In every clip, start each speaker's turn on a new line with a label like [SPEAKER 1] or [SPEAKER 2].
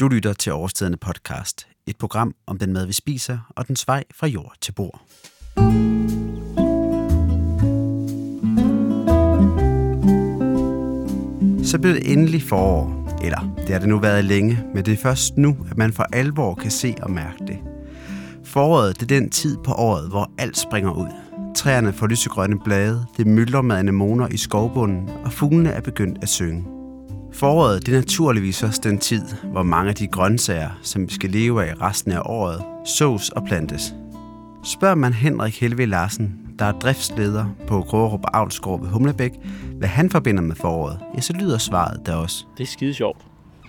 [SPEAKER 1] Du lytter til Overstedende podcast, et program om den mad, vi spiser, og dens vej fra jord til bord. Så blev det endelig forår, eller det har det nu været længe, men det er først nu, at man for alvor kan se og mærke det. Foråret det er den tid på året, hvor alt springer ud. Træerne får lysegrønne blade, det myldrer med anemoner i skovbunden, og fuglene er begyndt at synge. Foråret det er naturligvis også den tid, hvor mange af de grøntsager, som vi skal leve af resten af året, sås og plantes. Spørger man Henrik Helve Larsen, der er driftsleder på Grårup Avlsgård ved Humlebæk, hvad han forbinder med foråret, ja, så lyder svaret der også.
[SPEAKER 2] Det er skide sjovt.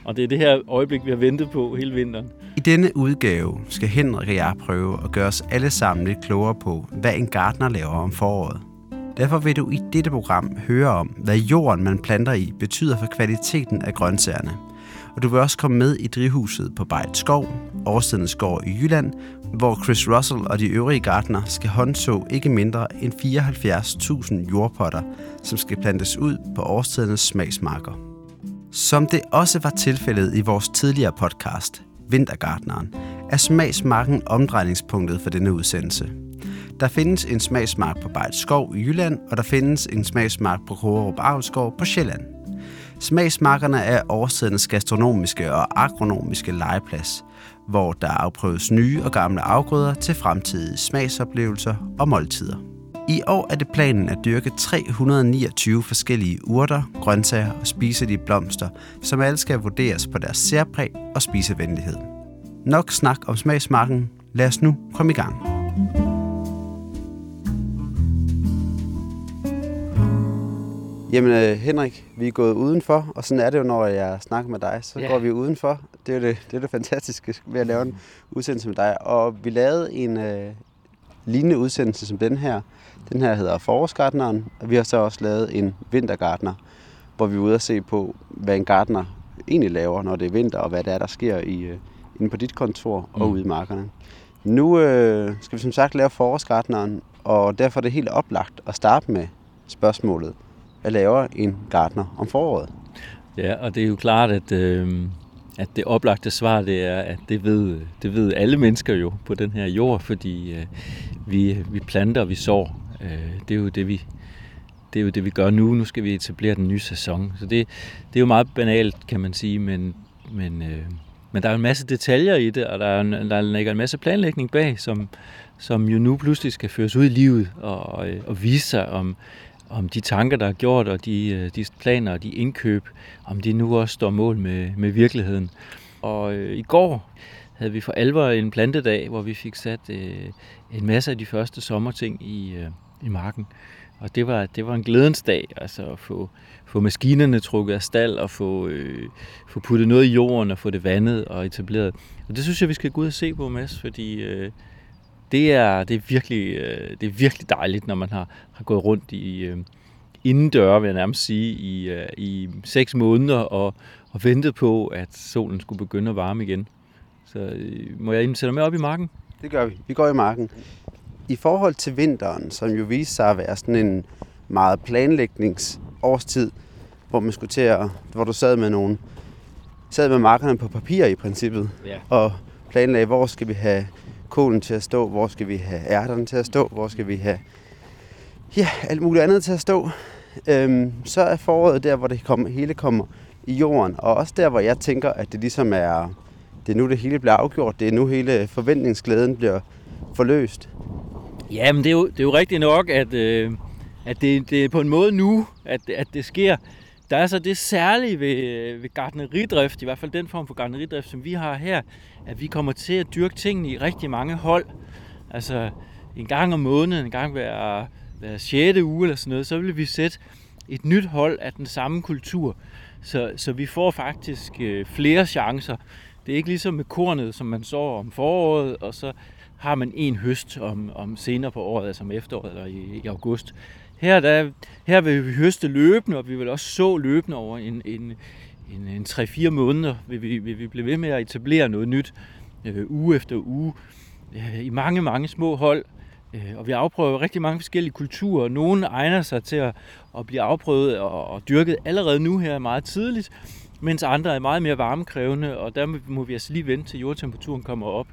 [SPEAKER 2] Og det er det her øjeblik, vi har ventet på hele vinteren.
[SPEAKER 1] I denne udgave skal Henrik og jeg prøve at gøre os alle sammen lidt klogere på, hvad en gartner laver om foråret. Derfor vil du i dette program høre om, hvad jorden, man planter i, betyder for kvaliteten af grøntsagerne. Og du vil også komme med i drivhuset på Bejt Skov, Årstidens Gård i Jylland, hvor Chris Russell og de øvrige gartner skal håndså ikke mindre end 74.000 jordpotter, som skal plantes ud på årstidernes smagsmarker. Som det også var tilfældet i vores tidligere podcast, Vintergartneren, er smagsmarken omdrejningspunktet for denne udsendelse – der findes en smagsmark på Bejt Skov i Jylland, og der findes en smagsmark på Krogerup Avlskov på Sjælland. Smagsmarkerne er årstidens gastronomiske og agronomiske legeplads, hvor der afprøves nye og gamle afgrøder til fremtidige smagsoplevelser og måltider. I år er det planen at dyrke 329 forskellige urter, grøntsager og spiselige blomster, som alle skal vurderes på deres særpræg og spisevenlighed. Nok snak om smagsmarken. Lad os nu komme i gang. Jamen øh, Henrik, vi er gået udenfor, og sådan er det jo, når jeg snakker med dig, så ja. går vi udenfor. Det er jo det, det, er det fantastiske ved at lave en udsendelse med dig. Og vi lavede en øh, lignende udsendelse som den her. Den her hedder Forårsgartneren, og vi har så også lavet en vintergartner, hvor vi er ude og se på, hvad en gartner egentlig laver, når det er vinter, og hvad det er, der sker i, øh, inde på dit kontor og mm. ude i markerne. Nu øh, skal vi som sagt lave forårsgartneren, og derfor er det helt oplagt at starte med spørgsmålet laver en gartner om foråret?
[SPEAKER 2] Ja, og det er jo klart, at, øh, at det oplagte svar, det er, at det ved, det ved alle mennesker jo på den her jord, fordi øh, vi, vi planter og vi sår. Øh, det er jo det, vi, det er jo det, vi gør nu. Nu skal vi etablere den nye sæson. Så det, det er jo meget banalt, kan man sige, men, men, øh, men der er en masse detaljer i det, og der, er en, der ligger en masse planlægning bag, som, som jo nu pludselig skal føres ud i livet og, og, øh, og vise sig, om, om de tanker, der er gjort, og de, øh, de planer og de indkøb, om de nu også står mål med, med virkeligheden. Og øh, i går havde vi for alvor en plantedag, hvor vi fik sat øh, en masse af de første sommerting i, øh, i marken. Og det var, det var en glædens dag, altså at få, få maskinerne trukket af stald og få, øh, få puttet noget i jorden og få det vandet og etableret. Og det synes jeg, vi skal gå ud og se på, Mads, fordi øh, det er, det er, virkelig, øh, det er virkelig dejligt, når man har, har gået rundt i øh, indendør, vil jeg nærmest sige, i, øh, i seks måneder og, og ventet på, at solen skulle begynde at varme igen. Så øh, må jeg invitere dig med op i marken?
[SPEAKER 1] Det gør vi. Vi går i marken. I forhold til vinteren, som jo viser sig at være sådan en meget planlægningsårstid, hvor man skulle til at, hvor du sad med nogle, sad med markerne på papir i princippet, ja. og planlagde, hvor skal vi have kålen til at stå, hvor skal vi have ærterne til at stå, hvor skal vi have ja, alt muligt andet til at stå. Øhm, så er foråret der, hvor det hele kommer i jorden, og også der, hvor jeg tænker, at det ligesom er, det er nu det hele bliver afgjort, det er nu hele forventningsglæden bliver forløst.
[SPEAKER 2] Ja, men det er jo, det er jo rigtigt nok, at, øh, at det, det er på en måde nu, at, at det sker. Der er så det særlige ved, øh, ved gardneridrift, i hvert fald den form for gardneridrift, som vi har her, at vi kommer til at dyrke tingene i rigtig mange hold. Altså en gang om måneden, en gang hver, hver 6. uge eller sådan noget, så vil vi sætte et nyt hold af den samme kultur. Så, så vi får faktisk øh, flere chancer. Det er ikke ligesom med kornet, som man sår om foråret, og så har man en høst om, om senere på året, altså om efteråret eller i, i august. Her, der, her vil vi høste løbende, og vi vil også så løbende over en, en, en, en 3-4 måneder, vil vi, vil vi blive ved med at etablere noget nyt øh, uge efter uge øh, i mange, mange små hold. Øh, og vi afprøver rigtig mange forskellige kulturer. Nogle egner sig til at, at blive afprøvet og, og dyrket allerede nu her meget tidligt. mens andre er meget mere varmekrævende, og der må vi altså lige vente til jordtemperaturen kommer op.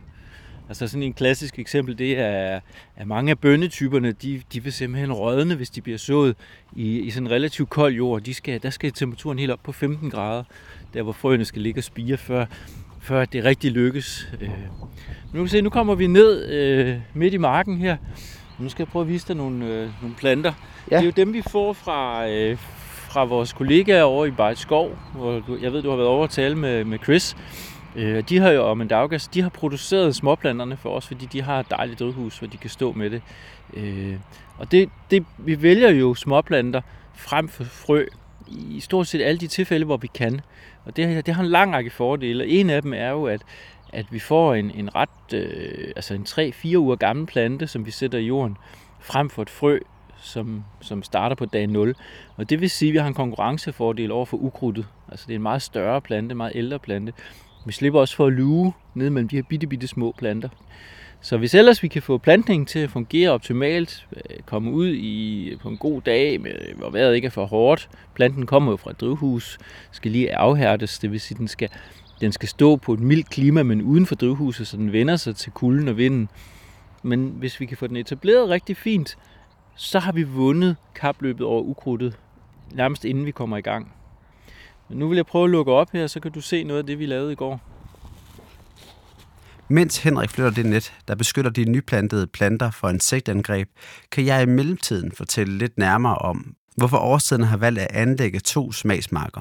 [SPEAKER 2] Altså sådan en klassisk eksempel, det er, at mange af bønnetyperne, de, de vil simpelthen rådne, hvis de bliver sået i, i sådan en relativt kold jord. De skal, der skal temperaturen helt op på 15 grader, der hvor frøene skal ligge og spire, før, før det rigtig lykkes. Øh, nu kan vi se, nu kommer vi ned øh, midt i marken her. Nu skal jeg prøve at vise dig nogle, øh, nogle planter. Ja. Det er jo dem, vi får fra, øh, fra vores kollegaer over i Bejt Skov, hvor jeg ved, du har været over at tale med, med Chris. Øh, de har jo, og Mendaugas, de har produceret småplanterne for os, fordi de har et dejligt drivhus, hvor de kan stå med det. Øh, og det, det, vi vælger jo småplanter frem for frø i stort set alle de tilfælde, hvor vi kan. Og det, det har en lang række fordele. En af dem er jo, at, at vi får en, en ret, øh, altså en 3-4 uger gammel plante, som vi sætter i jorden, frem for et frø, som, som starter på dag 0. Og det vil sige, at vi har en konkurrencefordel over for ukrudtet. Altså det er en meget større plante, meget ældre plante. Vi slipper også for at luge ned mellem de her bitte, bitte små planter. Så hvis ellers vi kan få plantningen til at fungere optimalt, øh, komme ud i, på en god dag, med, hvor vejret ikke er for hårdt, planten kommer jo fra et drivhus, skal lige afhærdes, det vil sige, den skal, den skal stå på et mildt klima, men uden for drivhuset, så den vender sig til kulden og vinden. Men hvis vi kan få den etableret rigtig fint, så har vi vundet kapløbet over ukrudtet, nærmest inden vi kommer i gang. Nu vil jeg prøve at lukke op her, så kan du se noget af det, vi lavede i går.
[SPEAKER 1] Mens Henrik flytter det net, der beskytter de nyplantede planter for insektangreb, kan jeg i mellemtiden fortælle lidt nærmere om, hvorfor årstiden har valgt at anlægge to smagsmarker.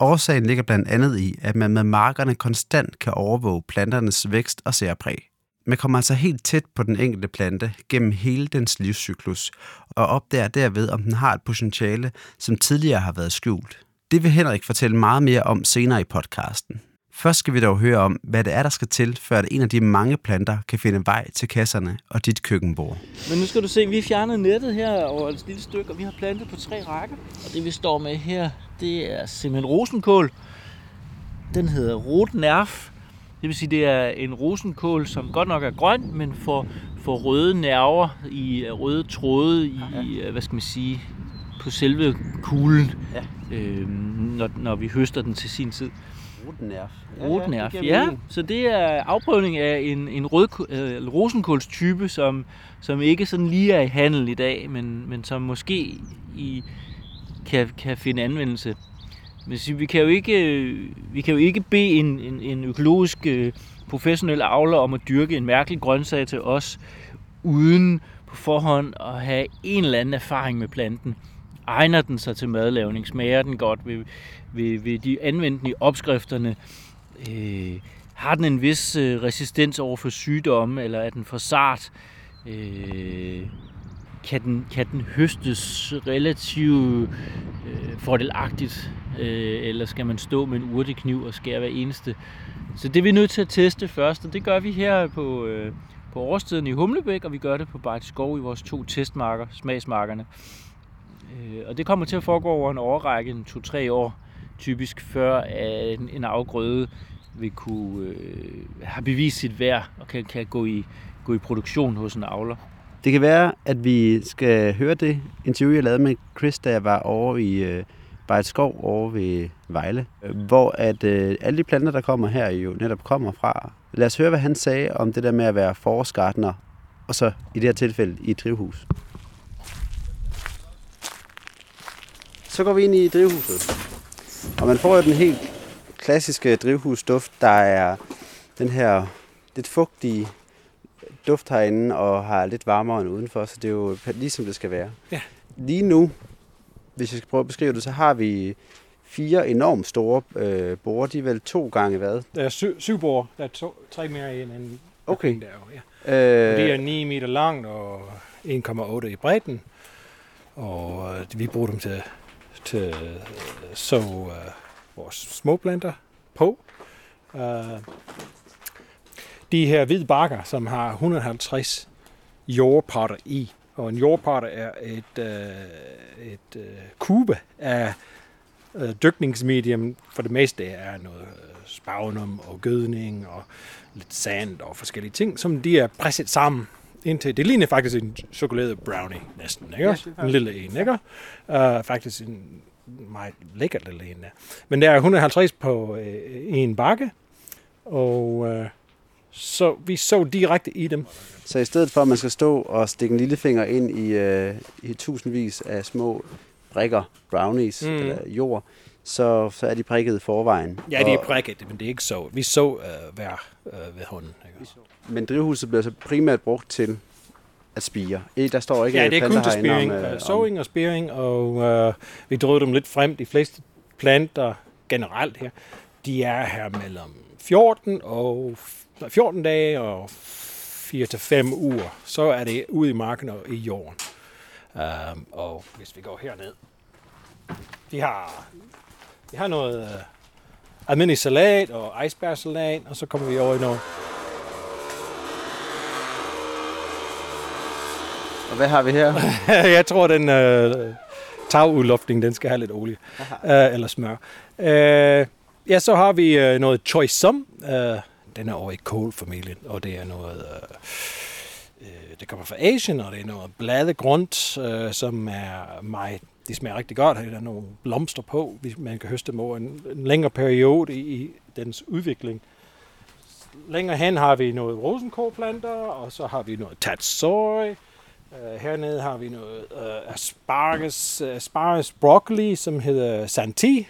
[SPEAKER 1] Årsagen ligger blandt andet i, at man med markerne konstant kan overvåge planternes vækst og særpræg. Man kommer altså helt tæt på den enkelte plante gennem hele dens livscyklus og opdager derved, om den har et potentiale, som tidligere har været skjult. Det vil Henrik fortælle meget mere om senere i podcasten. Først skal vi dog høre om, hvad det er, der skal til, før at en af de mange planter kan finde vej til kasserne og dit køkkenbord.
[SPEAKER 2] Men nu skal du se, vi har fjernet nettet her over et lille stykke, og vi har plantet på tre rækker. Og det vi står med her, det er simpelthen rosenkål. Den hedder rotnerf. Det vil sige, det er en rosenkål, som godt nok er grøn, men får, får røde nerver i røde tråde i, ja. hvad skal man sige, på selve kuglen, ja. øh, når, når vi høster den til sin tid.
[SPEAKER 1] Rotnerf.
[SPEAKER 2] Rotnerf, ja, ja. Så det er afprøvning af en, en rød, øh, rosenkålstype, som, som ikke sådan lige er i handel i dag, men, men som måske i, kan, kan finde anvendelse. Men vi kan jo ikke, vi kan jo ikke bede en, en, en økologisk øh, professionel avler om at dyrke en mærkelig grøntsag til os, uden på forhånd at have en eller anden erfaring med planten egner den sig til madlavning? Smager den godt? Vil, vil, vil de anvende den i opskrifterne? Øh, har den en vis øh, resistens over for sygdomme, eller er den for sart? Øh, kan, den, kan den høstes relativt øh, fordelagtigt? Øh, eller skal man stå med en urtekniv og skære hver eneste? Så det er vi nødt til at teste først, og det gør vi her på, øh, på årstiden i Humlebæk, og vi gør det på Bejt Skov i vores to testmarker, smagsmarkerne. Øh, og det kommer til at foregå over en årrække, en to-tre år, typisk før en, en afgrøde vil kunne øh, have bevist sit værd og kan, kan gå, i, gå i produktion hos en avler.
[SPEAKER 1] Det kan være, at vi skal høre det interview, jeg lavede med Chris, da jeg var over i øh, Bejt Skov over ved Vejle, hvor at øh, alle de planter, der kommer her, jo netop kommer fra. Lad os høre, hvad han sagde om det der med at være forårsgartner, og så i det her tilfælde i et drivhus. Så går vi ind i drivhuset. Og man får jo den helt klassiske drivhusduft, der er den her lidt fugtige duft herinde, og har lidt varmere end udenfor, så det er jo lige som det skal være.
[SPEAKER 3] Ja.
[SPEAKER 1] Lige nu, hvis jeg skal prøve at beskrive det, så har vi fire enormt store øh, borer. De er vel to gange hvad?
[SPEAKER 3] Der er syv, syv borer. Der er to, tre mere end en
[SPEAKER 1] Okay.
[SPEAKER 3] Der, ja. Øh, det er 9 meter langt og 1,8 i bredden. Og øh, vi bruger dem til til øh, så uh, vores småplanter på. Uh, de her hvide bakker, som har 150 jordpotter i. Og en jordpotter er et, uh, et uh, kube af uh, dykningsmedium. For det meste er noget spagnum og gødning og lidt sand og forskellige ting, som de er presset sammen indtil. Det ligner faktisk en chokolade brownie næsten, ikke? Ja, en lille en, ikke? Uh, faktisk en meget lækkert lille en der. Men der er 150 på øh, en bakke, og øh, så vi så direkte i dem.
[SPEAKER 1] Så i stedet for, at man skal stå og stikke en lille finger ind i, øh, i tusindvis af små brikker, brownies mm. eller jord, så, så er de prikket i forvejen.
[SPEAKER 3] Ja, de er prikket, men det er ikke så. Vi så øh, hver øh, ved hånden. Ikke?
[SPEAKER 1] Men drivhuset bliver så primært brugt til at spire. Der står ikke
[SPEAKER 3] Ja, det er kun til spiring. Om, øh, såing og spiring, og øh, vi drog dem lidt frem. De fleste planter generelt her, de er her mellem 14 og 14 dage og 4 til 5 uger. Så er det ude i marken og i jorden. Um, og hvis vi går herned, de har, de har noget uh, almindelig salat og icebergsalat, og så kommer vi over i noget
[SPEAKER 1] Og hvad har vi her?
[SPEAKER 3] jeg tror, den uh, tagudluftning, den skal have lidt olie. Uh, eller smør. Uh, ja, så har vi uh, noget choice som. Uh, den er over i kålfamilien, og det er noget... Uh, det kommer fra Asien, og det er noget bladegrund, øh, som er meget, det smager rigtig godt. Der er nogle blomster på, man kan høste dem over en, en længere periode i, i dens udvikling. Længere hen har vi noget rosenkålplanter, og så har vi noget tatsoi. Uh, hernede har vi noget uh, asparges, asparges broccoli, som hedder santi.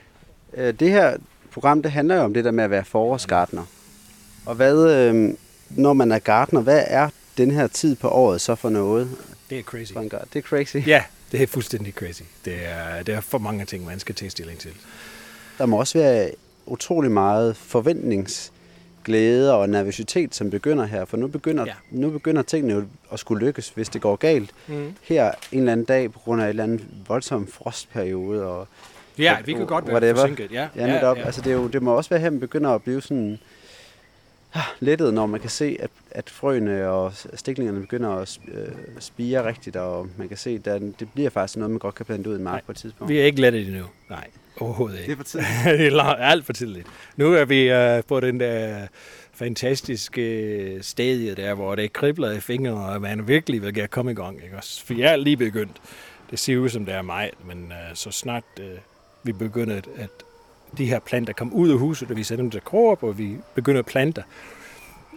[SPEAKER 1] Det her program, det handler jo om det der med at være forårsgartner. Og hvad, øh, når man er gartner, hvad er den her tid på året så for noget?
[SPEAKER 3] Det er crazy.
[SPEAKER 1] For en det er crazy?
[SPEAKER 3] Ja, det er fuldstændig crazy. Det er, det er for mange ting, man skal tage stilling til.
[SPEAKER 1] Der må også være utrolig meget forventningsglæde og nervøsitet, som begynder her, for nu begynder, ja. nu begynder tingene jo at skulle lykkes, hvis det går galt. Mm. Her en eller anden dag, på grund af en eller anden voldsom frostperiode, og
[SPEAKER 3] Ja, vi kan godt være forsinket, ja.
[SPEAKER 1] Ja, netop. Ja, ja. Altså, det, er jo, det må også være her, man begynder at blive sådan lettet, når man kan se, at, at frøene og stiklingerne begynder at øh, spire rigtigt, og man kan se, at det bliver faktisk noget, man godt kan plante ud i en mark Nej, på et tidspunkt.
[SPEAKER 3] vi er ikke lettet endnu. Nej, overhovedet ikke.
[SPEAKER 1] Det er for tidligt. det
[SPEAKER 3] er alt for tidligt. Nu er vi uh, på den der fantastiske stadie der, hvor det kribler i fingrene, og man virkelig vil gerne komme i gang. Ikke? For jeg er lige begyndt. Det ser ud som det er mig, men uh, så snart uh, vi begynder at, at de her planter kommer ud af huset, og vi sætter dem til krop, og vi begynder at plante,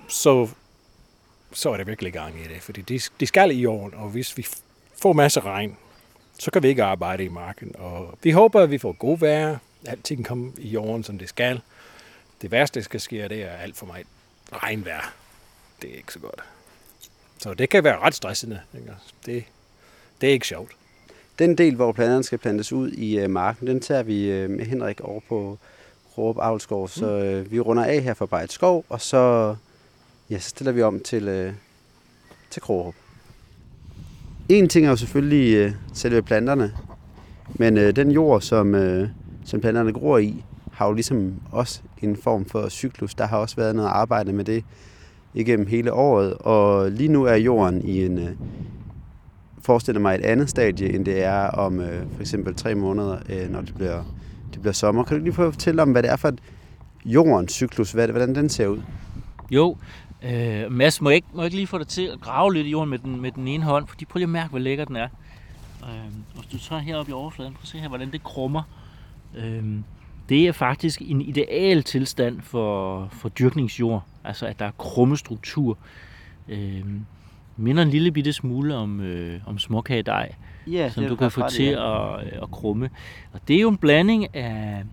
[SPEAKER 3] så, så er det virkelig gang i det. Fordi de, de skal i jorden, og hvis vi får masser af regn, så kan vi ikke arbejde i marken. Og vi håber, at vi får god vejr, alting kommer i jorden, som det skal. Det værste, der skal ske, det er alt for meget regnvejr. Det er ikke så godt. Så det kan være ret stressende. Ikke? Det, det er ikke sjovt.
[SPEAKER 1] Den del, hvor planterne skal plantes ud i øh, marken, den tager vi øh, med Henrik over på Råb Avlskov. Så mm. øh, vi runder af her for Bejt Skov, og så, ja, så stiller vi om til, til Krogerup. En ting er jo selvfølgelig øh, selve planterne, men øh, den jord, som, øh, som planterne gror i, har jo ligesom også en form for cyklus. Der har også været noget arbejde med det igennem hele året, og lige nu er jorden i en, øh, forestiller mig et andet stadie, end det er om øh, for eksempel tre måneder, øh, når det bliver, det bliver sommer. Kan du lige prøve at fortælle om, hvad det er for et jordens cyklus, hvad, hvordan den ser ud?
[SPEAKER 2] Jo, øh, Mads, må jeg, ikke, må jeg ikke lige få dig til at grave lidt i jorden med den, med den ene hånd, fordi prøv lige at mærke, hvor lækker den er. Øh, hvis du tager heroppe i overfladen, prøv at se her, hvordan det krummer. Øh, det er faktisk en ideal tilstand for, for dyrkningsjord, altså at der er krumme struktur. Øh, minder en lille bitte smule om, øh, om småkagedej, ja, som du kan få til at, øh, at krumme. Og det er jo en blanding af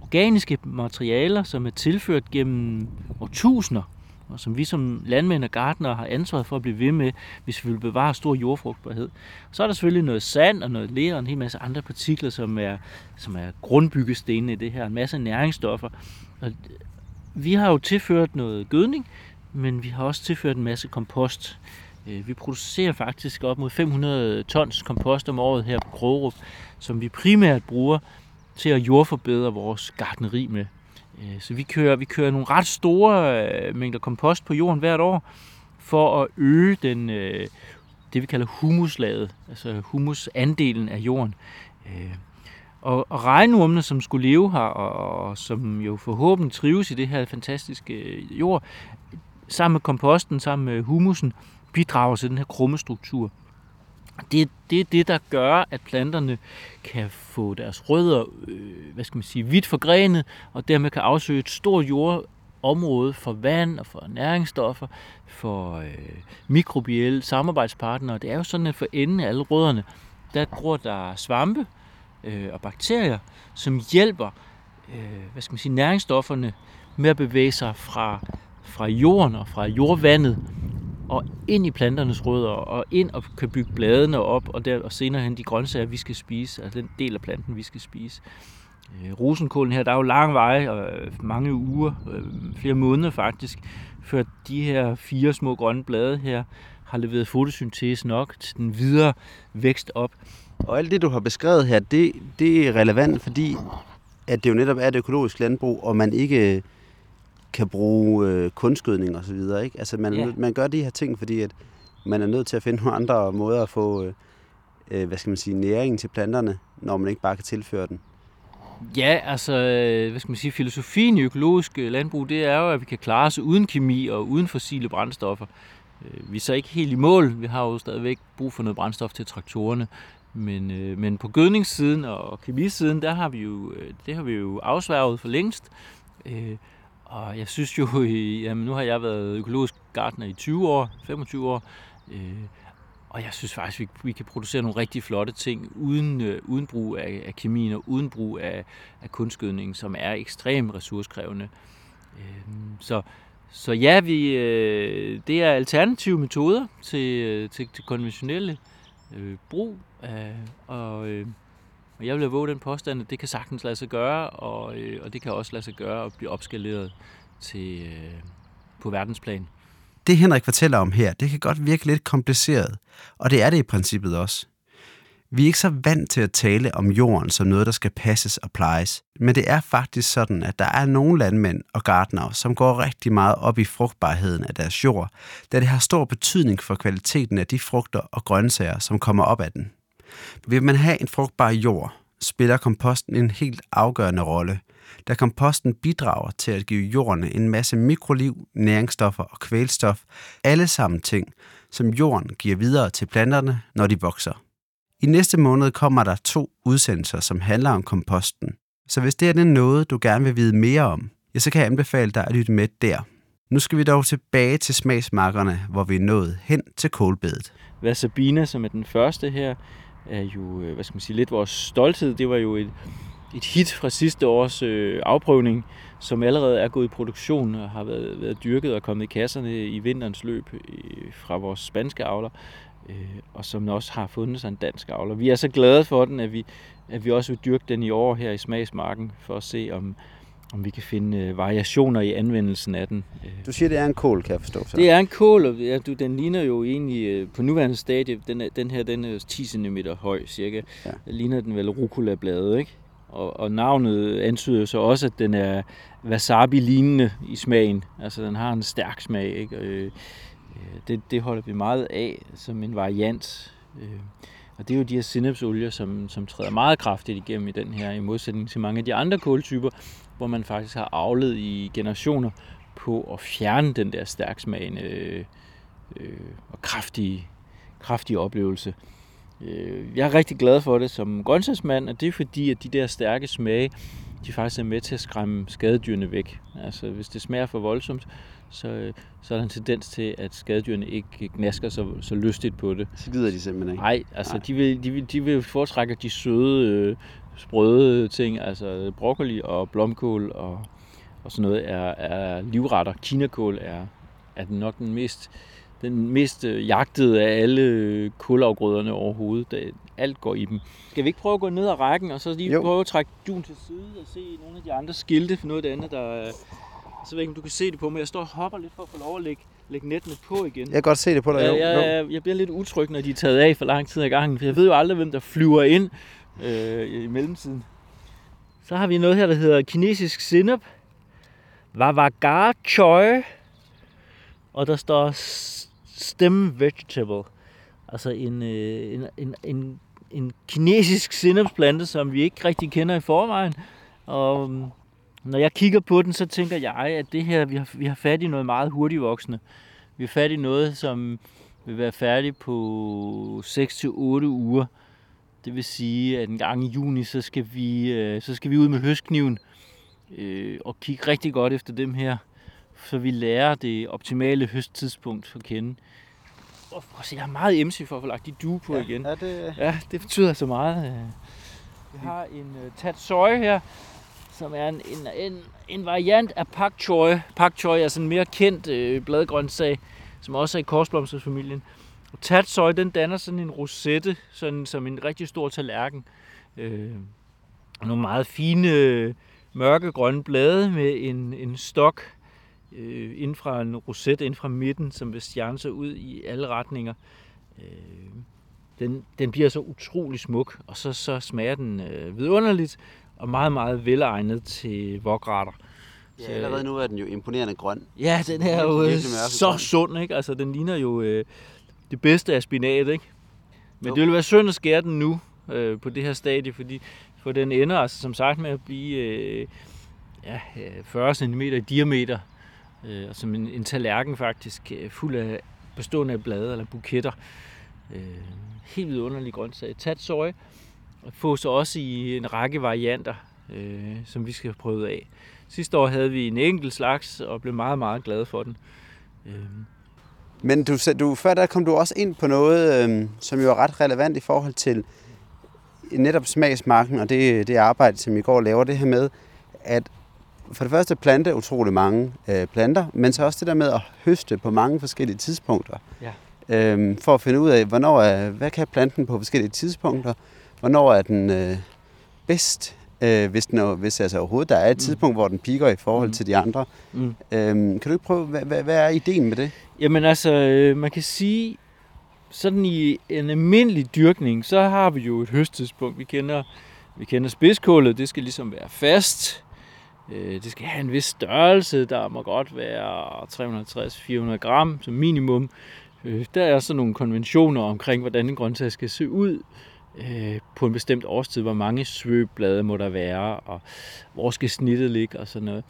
[SPEAKER 2] organiske materialer, som er tilført gennem årtusinder, og som vi som landmænd og gartnere har ansvaret for at blive ved med, hvis vi vil bevare stor jordfrugtbarhed. Så er der selvfølgelig noget sand og noget ler og en hel masse andre partikler, som er, som er grundbyggestenene i det her, en masse næringsstoffer. Og vi har jo tilført noget gødning, men vi har også tilført en masse kompost. Øh, vi producerer faktisk op mod 500 tons kompost om året her på Krogerup, som vi primært bruger til at jordforbedre vores gartneri med. Øh, så vi kører, vi kører nogle ret store øh, mængder kompost på jorden hvert år, for at øge den, øh, det vi kalder humuslaget, altså humusandelen af jorden. Og, og regnormene, som skulle leve her, og, og som jo forhåbentlig trives i det her fantastiske jord, sammen med komposten, sammen med humusen, bidrager til den her krumme struktur
[SPEAKER 4] det, det er det, der gør, at planterne kan få deres rødder øh, hvad skal man sige, vidt forgrenet, og dermed kan afsøge et stort jordområde for vand og for næringsstoffer, for øh, mikrobielle samarbejdspartnere. Det er jo sådan, at for enden af alle rødderne, der gror der svampe øh, og bakterier, som hjælper øh, hvad skal man sige, næringsstofferne med at bevæge sig fra, fra jorden og fra jordvandet og ind i planternes rødder, og ind og kan bygge bladene op, og, der, og senere hen de grøntsager, vi skal spise, altså den del af planten, vi skal spise. Øh, rosenkålen her, der er jo lang vej, og øh, mange uger, øh, flere måneder faktisk, før de her fire små grønne blade her har leveret fotosyntese nok til den videre vækst op.
[SPEAKER 1] Og alt det, du har beskrevet her, det, det er relevant, fordi at det jo netop er et økologisk landbrug, og man ikke kan bruge øh, kunstgødning og så videre. Ikke? Altså man,
[SPEAKER 4] Ja.
[SPEAKER 1] man gør de her ting, fordi at man er nødt til at finde nogle andre måder at få øh, øh, hvad skal man sige, næring til planterne, når man ikke bare kan tilføre den.
[SPEAKER 4] Ja, altså, øh, hvad skal man sige, filosofien i økologisk øh, landbrug, det er jo, at vi kan klare os uden kemi og uden fossile brændstoffer. Vi er så ikke helt i mål. Vi har jo stadigvæk brug for noget brændstof til traktorerne. Men, øh, men på gødningssiden og kemisiden, der har vi jo, det har vi jo afsværget for længst. Øh, og jeg synes jo, i- jamen nu har jeg været økologisk gartner i 20 år, 25 år, øh, og jeg synes faktisk, vi, vi kan producere nogle rigtig flotte ting uden, øh, uden brug af, af kemien og uden brug af, af kunstgødning, som er ekstremt ressourcekrævende. Øh, så, så ja, vi, øh, det er alternative metoder til, øh, til, til konventionelle øh, brug. Øh, og, øh, og jeg vil våge den påstand, at det kan sagtens lade sig gøre, og, øh, og det kan også lade sig gøre at blive opskaleret til, øh, på verdensplan.
[SPEAKER 1] Det Henrik fortæller om her, det kan godt virke lidt kompliceret, og det er det i princippet også. Vi er ikke så vant til at tale om jorden som noget, der skal passes og plejes, men det er faktisk sådan, at der er nogle landmænd og gartnere, som går rigtig meget op i frugtbarheden af deres jord, da det har stor betydning for kvaliteten af de frugter og grøntsager, som kommer op af den. Vil man have en frugtbar jord, spiller komposten en helt afgørende rolle, da komposten bidrager til at give jorden en masse mikroliv, næringsstoffer og kvælstof, alle sammen ting, som jorden giver videre til planterne, når de vokser. I næste måned kommer der to udsendelser, som handler om komposten. Så hvis det er den noget, du gerne vil vide mere om, ja, så kan jeg anbefale dig at lytte med der. Nu skal vi dog tilbage til smagsmarkerne, hvor vi er nået hen til kålbedet.
[SPEAKER 2] Sabina som er den første her, er jo, øh, hvad skal man sige, lidt vores stolthed. Det var jo et, et hit fra sidste års øh, afprøvning, som allerede er gået i produktion og har været, været dyrket og kommet i kasserne i vinterens løb øh, fra vores spanske avler, øh, og som også har fundet sig en dansk avler. Vi er så glade for den, at vi, at vi også vil dyrke den i år her i Smagsmarken, for at se, om, om vi kan finde øh, variationer i anvendelsen af den. Øh,
[SPEAKER 1] Du siger, det er en kål, kan jeg forstå. Så.
[SPEAKER 2] det er en kål, og ja, du, den ligner jo egentlig øh, på nuværende stadie, den, den her den er 10 cm høj cirka.
[SPEAKER 1] Ja.
[SPEAKER 2] Ligner den vel rucola-bladet, ikke? Og, og navnet antyder så også, at den er wasabi-lignende i smagen. Altså den har en stærk smag, ikke? Og, øh, det, det holder vi meget af som en variant. Øh, og det er jo de her sinapsolier, som, som træder meget kraftigt igennem i den her, i modsætning til mange af de andre kåltyper, hvor man faktisk har avlet i generationer på at fjerne den der stærksmagende øh, øh, og kraftige, kraftige oplevelse. Øh, jeg er rigtig glad for det som grøntsagsmand, og det er fordi, at de der stærke smage, de faktisk er med til at skræmme skadedyrene væk. Altså, hvis det smager for voldsomt, så, øh, så er der en tendens til, at skadedyrene ikke gnasker så, så lystigt på det.
[SPEAKER 1] Så gider de simpelthen ikke.
[SPEAKER 2] Nej, altså
[SPEAKER 1] Nej.
[SPEAKER 2] De, vil, de, vil, de vil foretrække de søde, øh, sprøde ting, altså broccoli og blomkål og, og sådan noget er, er livretter. Kinakål er, er den nok den mest, den mest øh, jagtede af alle øh, kålafgrøderne overhovedet. Det, alt går i dem. Skal vi ikke prøve at gå ned ad rækken, og så lige
[SPEAKER 1] Jo.
[SPEAKER 2] prøve at trække duen til side og se nogle af de andre skilte for noget af det andet, der er... Så ved jeg ikke, om du kan se det på mig. Jeg står og hopper lidt for at få lov at lægge, lægge nettene på igen.
[SPEAKER 1] Jeg kan godt se det på dig.
[SPEAKER 2] Ja,
[SPEAKER 1] Jo.
[SPEAKER 2] jeg, jeg, jeg bliver lidt utryg, når de er taget af for lang tid ad gangen, for jeg ved jo aldrig, hvem der flyver ind øh, i mellemtiden. Så har vi noget her, der hedder kinesisk sinep. Vavagar choy. Og der står stem vegetable. Altså en, øh, en, en, en, en kinesisk sinepsplante, som vi ikke rigtig kender i forvejen. Og mm, når jeg kigger på den, så tænker jeg, at det her, vi har, vi har fat i noget meget hurtigvoksende. Vi har fat i noget, som vil være færdig på 6-8 uger. Det vil sige, at en gang i juni, så skal vi, øh, så skal vi ud med høstkniven øh, og kigge rigtig godt efter dem her, så vi lærer det optimale høsttidspunkt at kende. Og for at se, jeg har meget MC for at få lagt de due på
[SPEAKER 1] ja,
[SPEAKER 2] igen.
[SPEAKER 1] Ja, det...
[SPEAKER 2] Ja, det betyder så meget. øh. Vi har en uh, tatsøj her, som er en, en, en, en variant af pak choi. Pak choi er sådan en mere kendt øh, bladgrøntsag, som også er i korsblomstersfamilien. Og tatsøj, den danner sådan en rosette, sådan som en rigtig stor tallerken. Øh, og nogle meget fine mørkegrønne blade med en, en stok øh, inden fra en rosette ind fra midten, som vil stjerne sig ud i alle retninger. Øh, den, den bliver så utrolig smuk, og så, så smager den øh, vidunderligt, og meget, meget velegnet til vokretter.
[SPEAKER 1] Ja, allerede nu er den jo imponerende grøn.
[SPEAKER 2] Ja, den er jo øh, så sund, ikke? Altså, den ligner jo øh, det bedste af spinat, ikke? Men
[SPEAKER 1] Jo.
[SPEAKER 2] det vil være synd at skære den nu øh, på det her stadie, fordi for den ender altså som sagt med at blive øh, ja, øh, 40 cm i diameter, øh, og som en, en tallerken faktisk, øh, fuld af bestående af blade eller buketter. Øh, helt vidunderlig grøntsag. Tatsøj og få så også i en række varianter, øh, som vi skal have prøvet af. Sidste år havde vi en enkelt slags, og blev meget, meget glade for den. Øh,
[SPEAKER 1] Men du, du, før der kom du også ind på noget, øhm, som jo er ret relevant i forhold til netop smagsmarken og det, det arbejde, som I går og laver, det her med, at for det første plante utrolig mange øh, planter, men så også det der med at høste på mange forskellige tidspunkter.
[SPEAKER 2] Ja.
[SPEAKER 1] Øhm, for at finde ud af, hvornår er, hvad kan planten på forskellige tidspunkter, hvornår er den øh, bedst, øh, hvis, den, er- hvis altså overhovedet der er et
[SPEAKER 2] Mm.
[SPEAKER 1] tidspunkt, hvor den piker i forhold
[SPEAKER 2] Mm.
[SPEAKER 1] til de andre.
[SPEAKER 2] mm.
[SPEAKER 1] Øhm, kan du ikke prøve, hvad, hvad, hvad er ideen med det?
[SPEAKER 2] Jamen altså, øh, man kan sige, sådan i en almindelig dyrkning, så har vi jo et høsttidspunkt. Vi kender, vi kender spidskålet, det skal ligesom være fast. Øh, Det skal have en vis størrelse, der må godt være 360-400 gram som minimum. Øh, Der er så nogle konventioner omkring, hvordan en grøntsag skal se ud øh, på en bestemt årstid. Hvor mange svøbblade må der være, og hvor skal snittet ligge og sådan noget.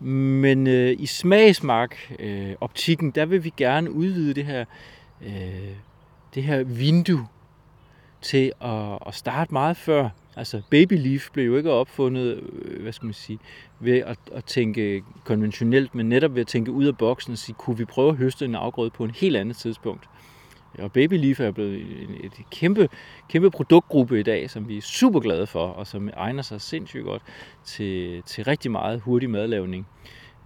[SPEAKER 2] Men øh, i smagsmark øh, optikken, der vil vi gerne udvide det her, øh, det her vindue til at, at starte meget før. Altså baby leaf blev jo ikke opfundet, øh, hvad skal man sige, ved at, at tænke konventionelt, men netop ved at tænke ud af boksen og sige, kunne vi prøve at høste en afgrøde på en helt andet tidspunkt. Og baby leaf er blevet en- et kæmpe, kæmpe produktgruppe i dag, som vi er super glade for, og som egner sig sindssygt godt til, til rigtig meget hurtig madlavning.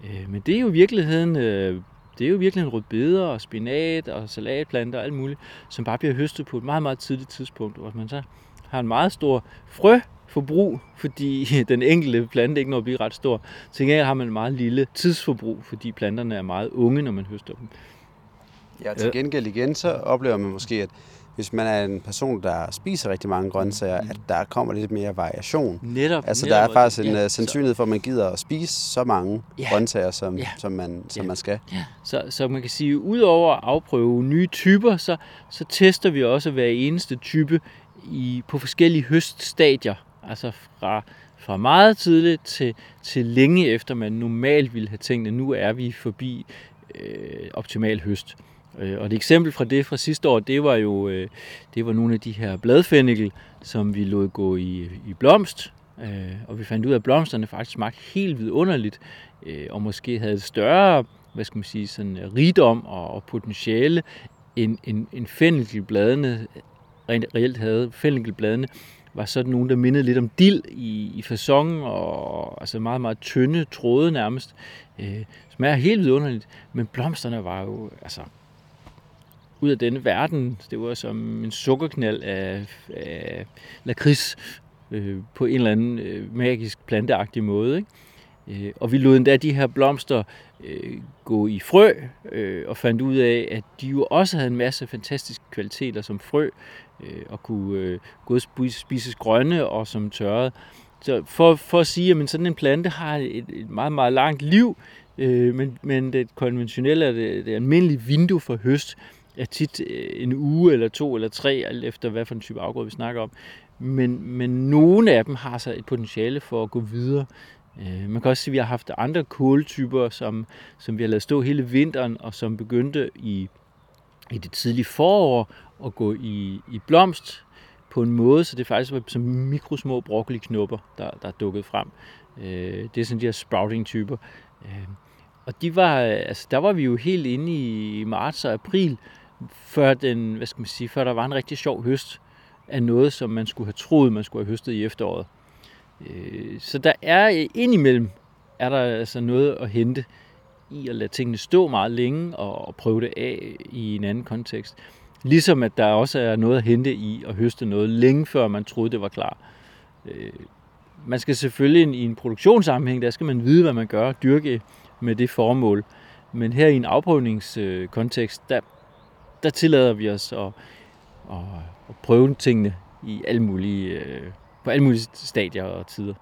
[SPEAKER 2] Øh, men det er jo i virkeligheden, øh, det er jo i virkeligheden rødbeder og spinat og salatplanter og alt muligt, som bare bliver høstet på et meget, meget tidligt tidspunkt, hvor man så har en meget stor frøforbrug, fordi den enkelte plante ikke når at blive ret stor. Til gengæld har man et meget lille tidsforbrug, fordi planterne er meget unge, når man høster dem.
[SPEAKER 1] Ja, til gengæld igen, så oplever man måske, at hvis man er en person, der spiser rigtig mange grøntsager, at der kommer lidt mere variation.
[SPEAKER 2] Netop.
[SPEAKER 1] Altså,
[SPEAKER 2] netop,
[SPEAKER 1] der er faktisk en
[SPEAKER 2] ja,
[SPEAKER 1] ja, sandsynlighed for, at man gider at spise så mange
[SPEAKER 2] Ja.
[SPEAKER 1] grøntsager, som,
[SPEAKER 2] Ja.
[SPEAKER 1] som, man, som
[SPEAKER 2] Ja.
[SPEAKER 1] man skal.
[SPEAKER 2] Så, så man kan sige, at udover at afprøve nye typer, så, så tester vi også hver eneste type i, på forskellige høststadier. Altså fra, fra meget tidligt til, til længe efter man normalt ville have tænkt, at nu er vi forbi øh, optimal høst. Øh, Øh, og et eksempel fra det fra sidste år, det var jo øh, det var nogle af de her bladfennikel, som vi lod gå i, i blomst. Øh, Og vi fandt ud af, at blomsterne faktisk smagte helt vidunderligt, øh, og måske havde et større hvad skal man sige, sådan øh, rigdom og, og potentiale, end, end, end fennikelbladene rent reelt havde. Fennikelbladene var sådan nogle, der mindede lidt om dild i, i fasongen, og altså meget, meget tynde tråde nærmest. Øh, smager helt vidunderligt, men blomsterne var jo altså ud af denne verden. Det var som en sukkerknald af, af lakrids øh, på en eller anden øh, magisk planteagtig måde. Ikke? Øh, og vi lod endda de her blomster øh, gå i frø, øh, og fandt ud af, at de jo også havde en masse fantastiske kvaliteter som frø, øh, og kunne øh, både spises grønne og som tørrede. Så for, for at sige, at sådan en plante har et, et meget, meget langt liv, øh, men, men det konventionelle, det, det almindelige vindue for høst, er tit øh, en uge eller to eller tre, alt efter hvad for en type afgrøde vi snakker om. Men, men nogle af dem har så et potentiale for at gå videre. Øh, Man kan også sige, at vi har haft andre kåltyper, som, som vi har lavet stå hele vinteren, og som begyndte i i det tidlige forår at gå i, i blomst på en måde, så det faktisk var som mikrosmå broccoliknopper, der, der dukkede frem. Øh, det er sådan de her sprouting-typer. Øh, og de var, altså, der var vi jo helt inde i marts og april, før, den, hvad skal man sige, før der var en rigtig sjov høst af noget, som man skulle have troet, man skulle have høstet i efteråret. Øh, så der er indimellem er der altså noget at hente i at lade tingene stå meget længe og prøve det af i en anden kontekst. Ligesom at der også er noget at hente i at høste noget længe før man troede, det var klar. Øh, man skal selvfølgelig i en produktionssammenhæng, der skal man vide, hvad man gør, dyrke med det formål. Men her i en afprøvningskontekst, der, der tillader vi os at, at, at prøve tingene i alle mulige, øh, på alle mulige stadier og tider.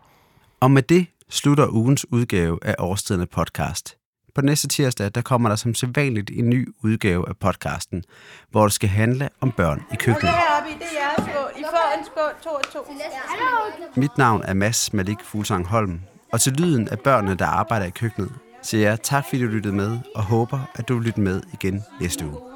[SPEAKER 1] Og med det slutter ugens udgave af Årstiderne podcast. På næste tirsdag, der kommer der som sædvanligt en ny udgave af podcasten, hvor det skal handle om børn i køkkenet.
[SPEAKER 5] Er. I får en skål, to og to.
[SPEAKER 1] Mit navn er Mads Malik Fuglsang Holm, og til lyden af børnene, der arbejder i køkkenet, siger jeg tak, fordi du lyttede med, og håber, at du vil lytte med igen næste uge.